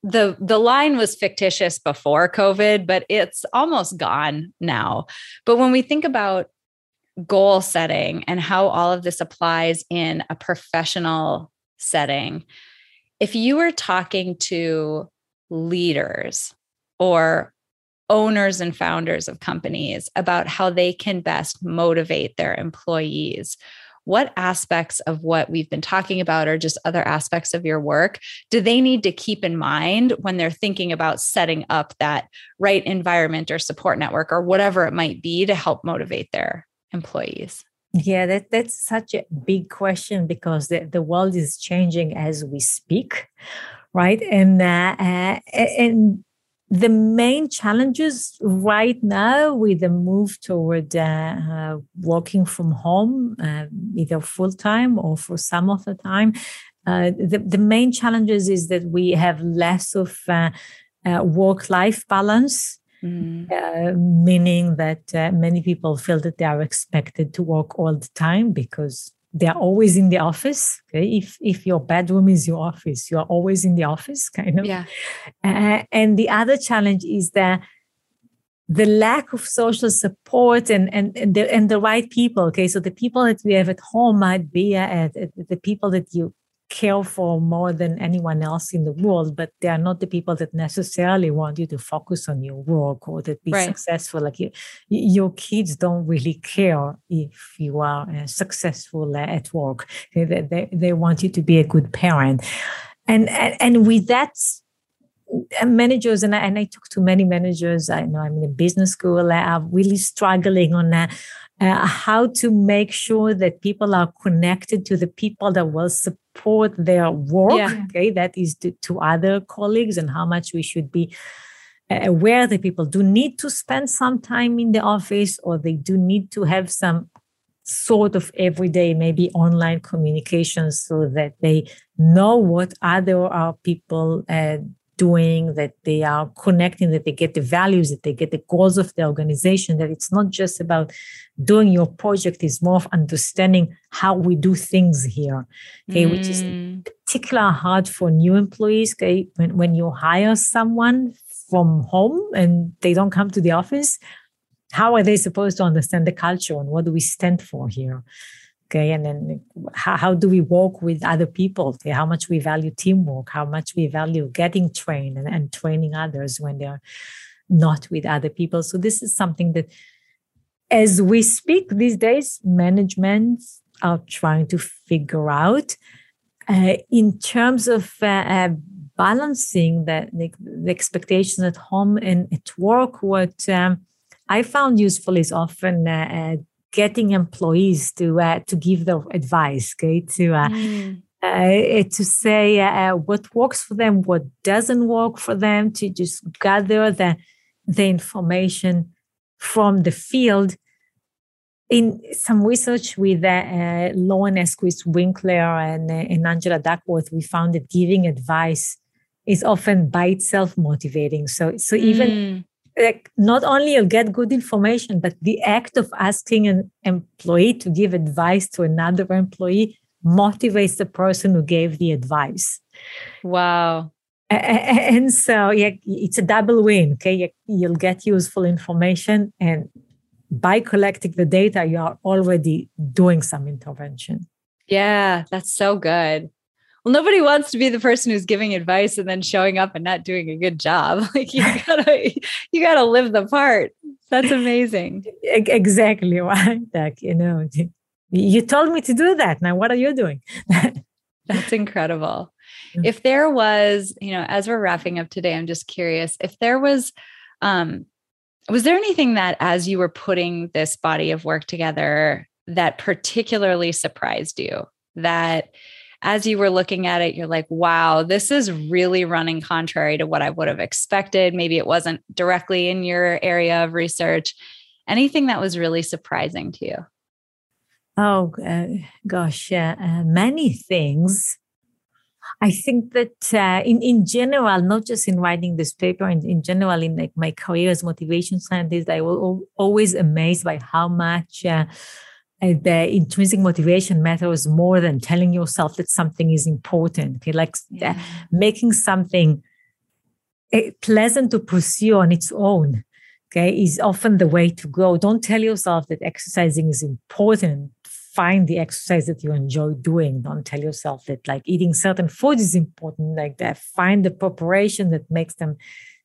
Speaker 1: the the line was fictitious before covid but it's almost gone now but when we think about goal setting and how all of this applies in a professional setting if you were talking to leaders or owners and founders of companies about how they can best motivate their employees. What aspects of what we've been talking about or just other aspects of your work do they need to keep in mind when they're thinking about setting up that right environment or support network or whatever it might be to help motivate their employees?
Speaker 2: Yeah that, that's such a big question because the, the world is changing as we speak right? And uh, uh, and the main challenges right now with the move toward uh, uh, working from home, uh, either full time or for some of the time, uh, the, the main challenges is that we have less of uh, uh, work life balance. Mm. meaning that many people feel that they are expected to work all the time because they're always in the office. Okay, if if your bedroom is your office, you are always in the office, kind of.
Speaker 1: Yeah.
Speaker 2: Uh, and the other challenge is that the lack of social support and and and the, and the right people. Okay, so the people that we have at home might be uh, the people that you care for more than anyone else in the world, but they are not the people that necessarily want you to focus on your work or to be right. successful. Like you, your kids don't really care if you are uh, successful at work. They, they, they want you to be a good parent. And, and, and with that, uh, managers and I, and I talk to many managers. I know I'm in a business school. I'm really struggling on that. Uh, how to make sure that people are connected to the people that will support their work yeah. okay that is to, to other colleagues and how much we should be uh, aware that people do need to spend some time in the office or they do need to have some sort of everyday maybe online communications so that they know what other uh, people uh, doing, that they are connecting, that they get the values, that they get the goals of the organization, that it's not just about doing your project, it's more of understanding how we do things here. Okay, mm. which is mm. particularly hard for new employees. Okay, when, when you hire someone from home and they don't come to the office, how are they supposed to understand the culture and what do we stand for here? Okay and then how, how do we work with other people okay? how much we value teamwork how much we value getting trained and, and training others when they're not with other people so this is something that as we speak these days management are trying to figure out uh, in terms of uh, uh, balancing the, the, the, expectations at home and at work what um, i found useful is often uh, uh, getting employees to uh, to give their advice, okay, to uh, mm. uh, to say uh, what works for them, what doesn't work for them, to just gather the the information from the field. In some research with uh, Lauren Eskreis-Winkler and, uh, and Angela Duckworth, we found that giving advice is often by itself motivating. So, so even mm like not only you'll get good information, but the act of asking an employee to give advice to another employee motivates the person who gave the advice.
Speaker 1: Wow.
Speaker 2: And so, yeah, it's a double win. Okay, you'll get useful information, and by collecting the data, you are already doing some intervention.
Speaker 1: Yeah, that's so good well nobody wants to be the person who's giving advice and then showing up and not doing a good job. Like you gotta you gotta live the part. That's amazing.
Speaker 2: Exactly. Right like you know you told me to do that. Now what are you doing?
Speaker 1: That's incredible. If there was you know as we're wrapping up today i'm just curious if there was um was there anything that as you were putting this body of work together that particularly surprised you? That as you were looking at it, you're like, wow, this is really running contrary to what I would have expected. Maybe it wasn't directly in your area of research. Anything that was really surprising to you?
Speaker 2: Oh, uh, gosh, uh, uh, many things. I think that uh, in, in general, not just in writing this paper, in, in general, in like my career as motivation scientist, I was always amazed by how much uh, the intrinsic motivation matters more than telling yourself that something is important. Okay, like yeah. making something eh, pleasant to pursue on its own okay is often the way to go. Don't tell yourself that exercising is important. Find the exercise that you enjoy doing. Don't tell yourself that like eating certain food is important like that. Find the preparation that makes them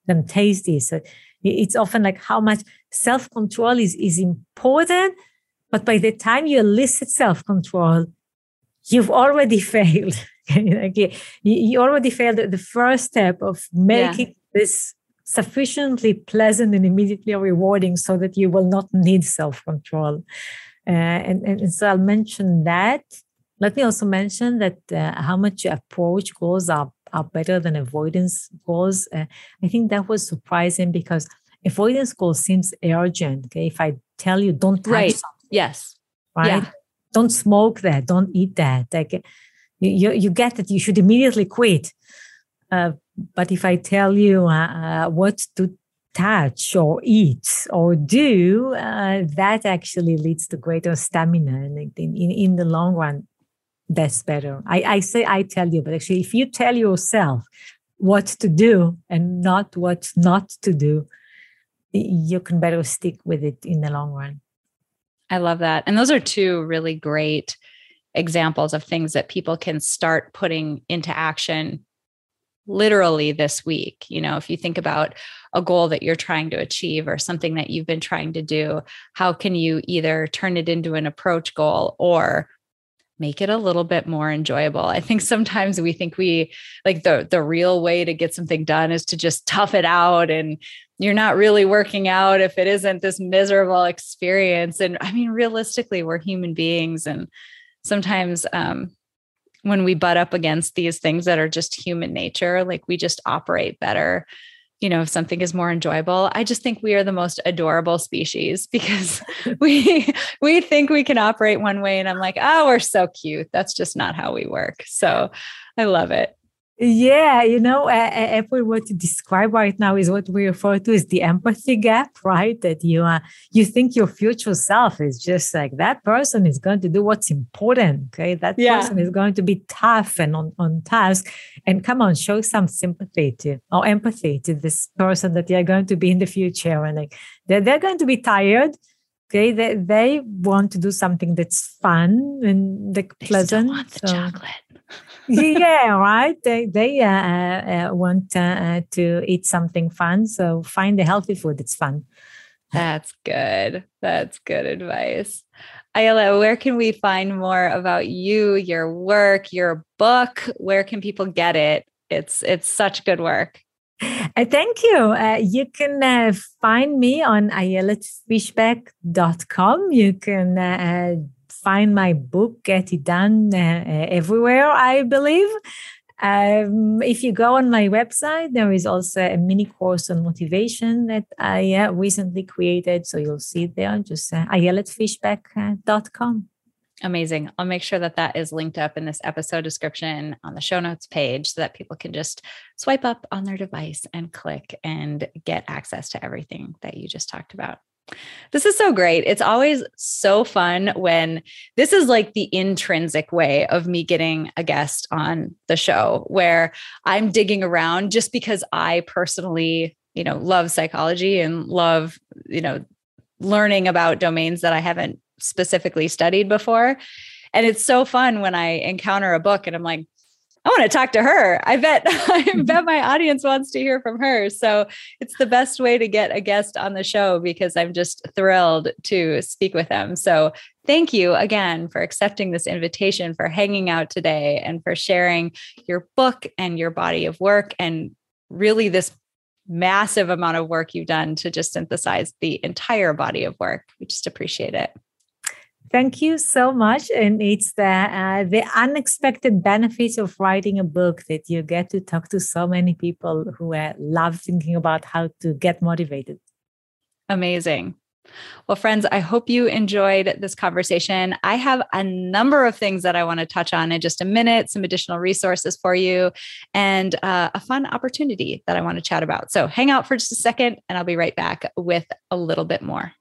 Speaker 2: them tasty. So it's often like how much self-control is is important but by the time you elicit self-control you've already failed. Like you, you already failed the first step of making yeah. this sufficiently pleasant and immediately rewarding so that you will not need self-control. Uh, and, and, so i'll mention that. Let me also mention that uh, how much you approach goals are, are better than avoidance goals. Uh, i think that was surprising because avoidance goal seems urgent okay? If i tell you don't touch
Speaker 1: right.
Speaker 2: Yes right yeah. don't smoke that don't eat that like you, you get that you should immediately quit uh, but if I tell you uh, uh, what to touch or eat or do, uh, that actually leads to greater stamina. And in, in, in the long run, that's better. I, I say I tell you, but actually, if you tell yourself what to do and not what not to do, you can better stick with it in the long run.
Speaker 1: I love that. And those are two really great examples of things that people can start putting into action literally this week. You know, if you think about a goal that you're trying to achieve or something that you've been trying to do, how can you either turn it into an approach goal or make it a little bit more enjoyable. I think sometimes we think we like the the real way to get something done is to just tough it out and you're not really working out if it isn't this miserable experience and I mean realistically we're human beings and sometimes um when we butt up against these things that are just human nature, like we just operate better. You know, if something is more enjoyable, I just think we are the most adorable species because we we think we can operate one way, and I'm like, oh, we're so cute. That's just not how we work. So, I love it.
Speaker 2: Yeah, you know, uh, if we were to describe right now is what we refer to as the empathy gap, right? That you uh, you think your future self is just like that person is going to do what's important. Okay, that yeah. person is going to be tough and on, on task. And come on, show some sympathy to or empathy to this person that you're going to be in the future. And like they're, they're going to be tired. Okay, they, they want to do something that's fun and like
Speaker 1: they
Speaker 2: pleasant.
Speaker 1: want the so. chocolate
Speaker 2: yeah, right. They they uh, uh, uh want uh, to eat something fun, so find the healthy food. It's fun.
Speaker 1: That's good. That's good advice. Ayelet, where can we find more about you, your work, your book? Where can people get it? It's it's such good work.
Speaker 2: Uh, thank you. Uh, you can uh, find me on ayeletfishbach.com. You can uh, find my book, Get It Done, uh, uh, everywhere, I believe. Um, if you go on my website, there is also a mini course on motivation that I uh, recently created. So you'll see there, just uh, ayeletfishbach.com.
Speaker 1: Amazing. I'll make sure that that is linked up in this episode description on the show notes page so that people can just swipe up on their device and click and get access to everything that you just talked about. This is so great. It's always so fun when this is like the intrinsic way of me getting a guest on the show where I'm digging around just because I personally, you know, love psychology and love, you know, learning about domains that I haven't specifically studied before. And it's so fun when I encounter a book and I'm like, I want to talk to her. I bet I bet my audience wants to hear from her. So it's the best way to get a guest on the show because I'm just thrilled to speak with them. So thank you again for accepting this invitation, for hanging out today, and for sharing your book and your body of work and really this massive amount of work you've done to just synthesize the entire body of work. We just appreciate it.
Speaker 2: Thank you so much. And it's the uh, the unexpected benefits of writing a book that you get to talk to so many people who uh, love thinking about how to get motivated.
Speaker 1: Amazing. Well, friends, I hope you enjoyed this conversation. I have a number of things that I want to touch on in just a minute, some additional resources for you, and uh, a fun opportunity that I want to chat about. So hang out for just a second, and I'll be right back with a little bit more.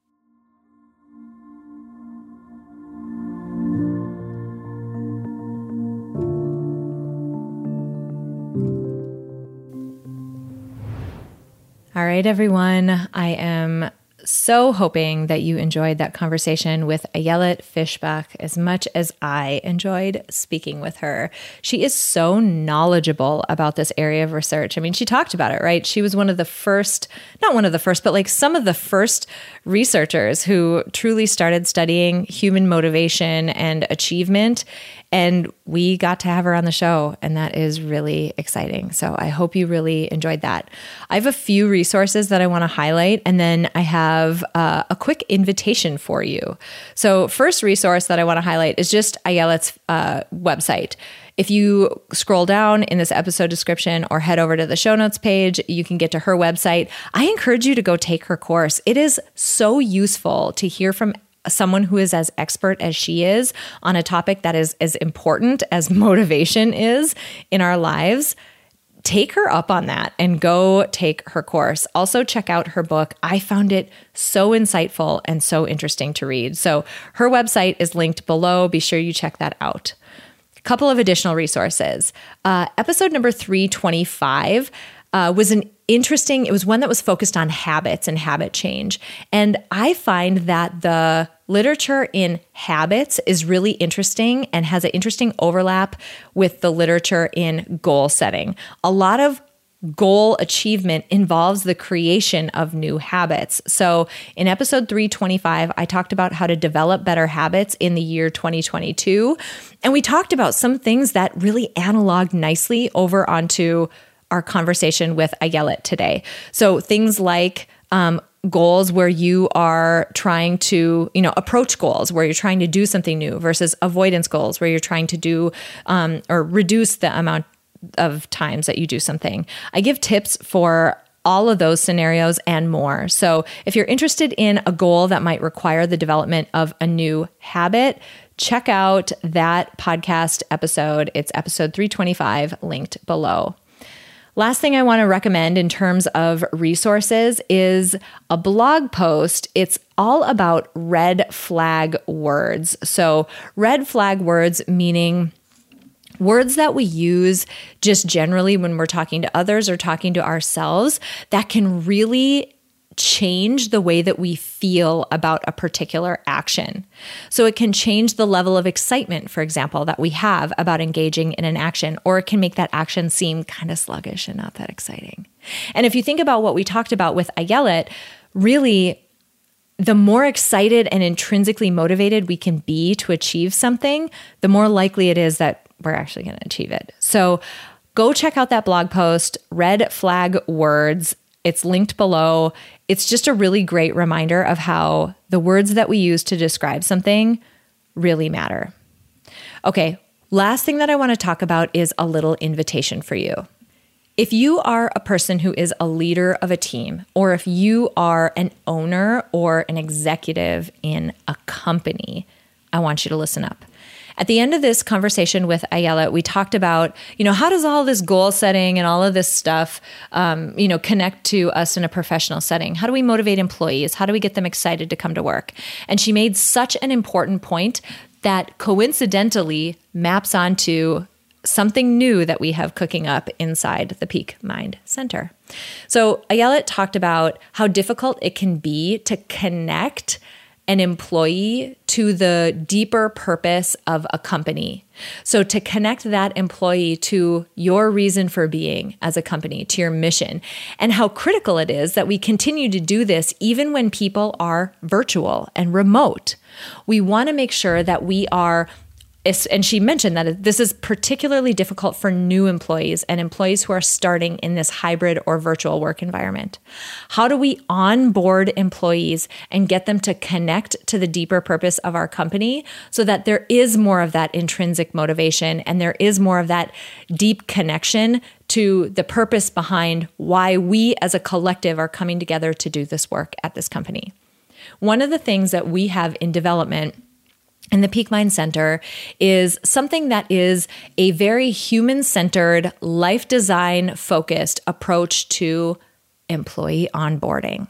Speaker 1: All right, everyone. I am so hoping that you enjoyed that conversation with Ayelet Fishbach as much as I enjoyed speaking with her. She is so knowledgeable about this area of research. I mean, she talked about it, right? She was one of the first, not one of the first, but like some of the first researchers who truly started studying human motivation and achievement. And we got to have her on the show, and that is really exciting. So I hope you really enjoyed that. I have a few resources that I want to highlight, and then I have uh, a quick invitation for you. So, first resource that I want to highlight is just Ayelet's uh, website. If you scroll down in this episode description or head over to the show notes page, you can get to her website. I encourage you to go take her course. It is so useful to hear from someone who is as expert as she is on a topic that is as important as motivation is in our lives take her up on that and go take her course. Also, check out her book. I found it so insightful and so interesting to read. So, her website is linked below. Be sure you check that out. A couple of additional resources. Uh, episode number 325 uh, was an interesting, it was one that was focused on habits and habit change. And I find that the literature in habits is really interesting and has an interesting overlap with the literature in goal setting. A lot of goal achievement involves the creation of new habits. So, in episode 325, I talked about how to develop better habits in the year 2022. And we talked about some things that really analog nicely over onto our conversation with Ayelet today. So things like um, goals where you are trying to you know approach goals where you're trying to do something new versus avoidance goals where you're trying to do um, or reduce the amount of times that you do something i give tips for all of those scenarios and more. So, if you're interested in a goal that might require the development of a new habit, check out that podcast episode. It's episode 325, linked below. Last thing I want to recommend in terms of resources is a blog post. It's all about red flag words. So, red flag words meaning words that we use just generally when we're talking to others or talking to ourselves that can really change the way that we feel about a particular action. So it can change the level of excitement, for example, that we have about engaging in an action, or it can make that action seem kind of sluggish and not that exciting. And if you think about what we talked about with Ayelet, really, the more excited and intrinsically motivated we can be to achieve something, the more likely it is that we're actually going to achieve it. So go check out that blog post, Red Flag Words. It's linked below. It's just a really great reminder of how the words that we use to describe something really matter. Okay, last thing that I want to talk about is a little invitation for you. If you are a person who is a leader of a team, or if you are an owner or an executive in a company, I want you to listen up. At the end of this conversation with Ayelet, we talked about, you know, how does all this goal setting and all of this stuff, um, you know, connect to us in a professional setting? How do we motivate employees? How do we get them excited to come to work? And she made such an important point that coincidentally maps onto something new that we have cooking up inside the Peak Mind Center. So, Ayelet talked about how difficult it can be to connect an employee to the deeper purpose of a company. So, to connect that employee to your reason for being as a company, to your mission, and how critical it is that we continue to do this even when people are virtual and remote. We want to make sure that we are and she mentioned that this is particularly difficult for new employees and employees who are starting in this hybrid or virtual work environment. How do we onboard employees and get them to connect to the deeper purpose of our company so that there is more of that intrinsic motivation and there is more of that deep connection to the purpose behind why we as a collective are coming together to do this work at this company? One of the things that we have in development and the Peak Mind Center is something that is a very human centered, life design focused approach to employee onboarding.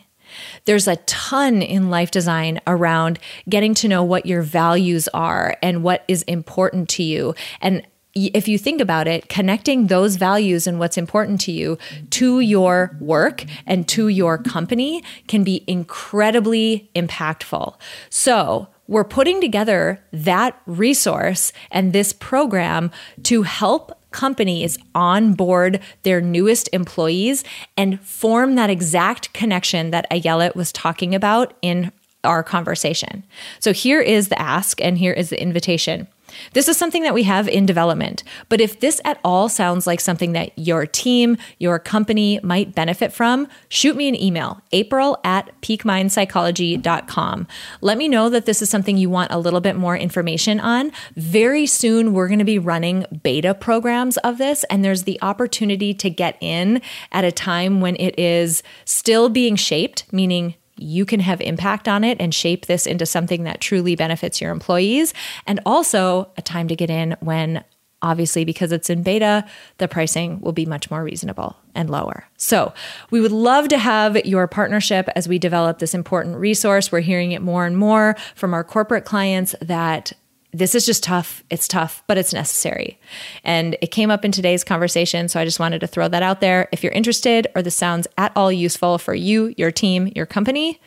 Speaker 1: There's a ton in life design around getting to know what your values are and what is important to you. And if you think about it, connecting those values and what's important to you to your work and to your company can be incredibly impactful. So, we're putting together that resource and this program to help companies onboard their newest employees and form that exact connection that Ayelet was talking about in our conversation. So here is the ask and here is the invitation. This is something that we have in development, but if this at all sounds like something that your team, your company might benefit from, shoot me an email, april at peakmindpsychology.com. Let me know that this is something you want a little bit more information on. Very soon, we're going to be running beta programs of this, and there's the opportunity to get in at a time when it is still being shaped, meaning you can have impact on it and shape this into something that truly benefits your employees. And also a time to get in when obviously because it's in beta the pricing will be much more reasonable and lower so we would love to have your partnership as we develop this important resource we're hearing it more and more from our corporate clients that this is just tough. It's tough, but it's necessary. And it came up in today's conversation. So I just wanted to throw that out there. If you're interested or this sounds at all useful for you, your team, your company,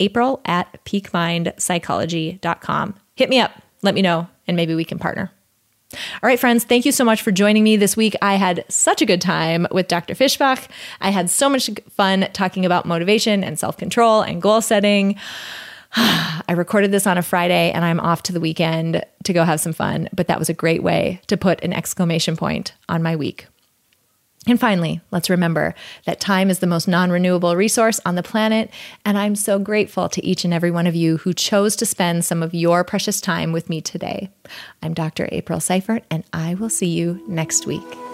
Speaker 1: April at peakmindpsychology.com. Hit me up, let me know, and maybe we can partner. All right, friends, thank you so much for joining me this week. I had such a good time with Dr. Fishbach. I had so much fun talking about motivation and self control and goal setting. I recorded this on a Friday and I'm off to the weekend to go have some fun, but that was a great way to put an exclamation point on my week. And finally, let's remember that time is the most non renewable resource on the planet. And I'm so grateful to each and every one of you who chose to spend some of your precious time with me today. I'm Dr. April Seifert, and I will see you next week.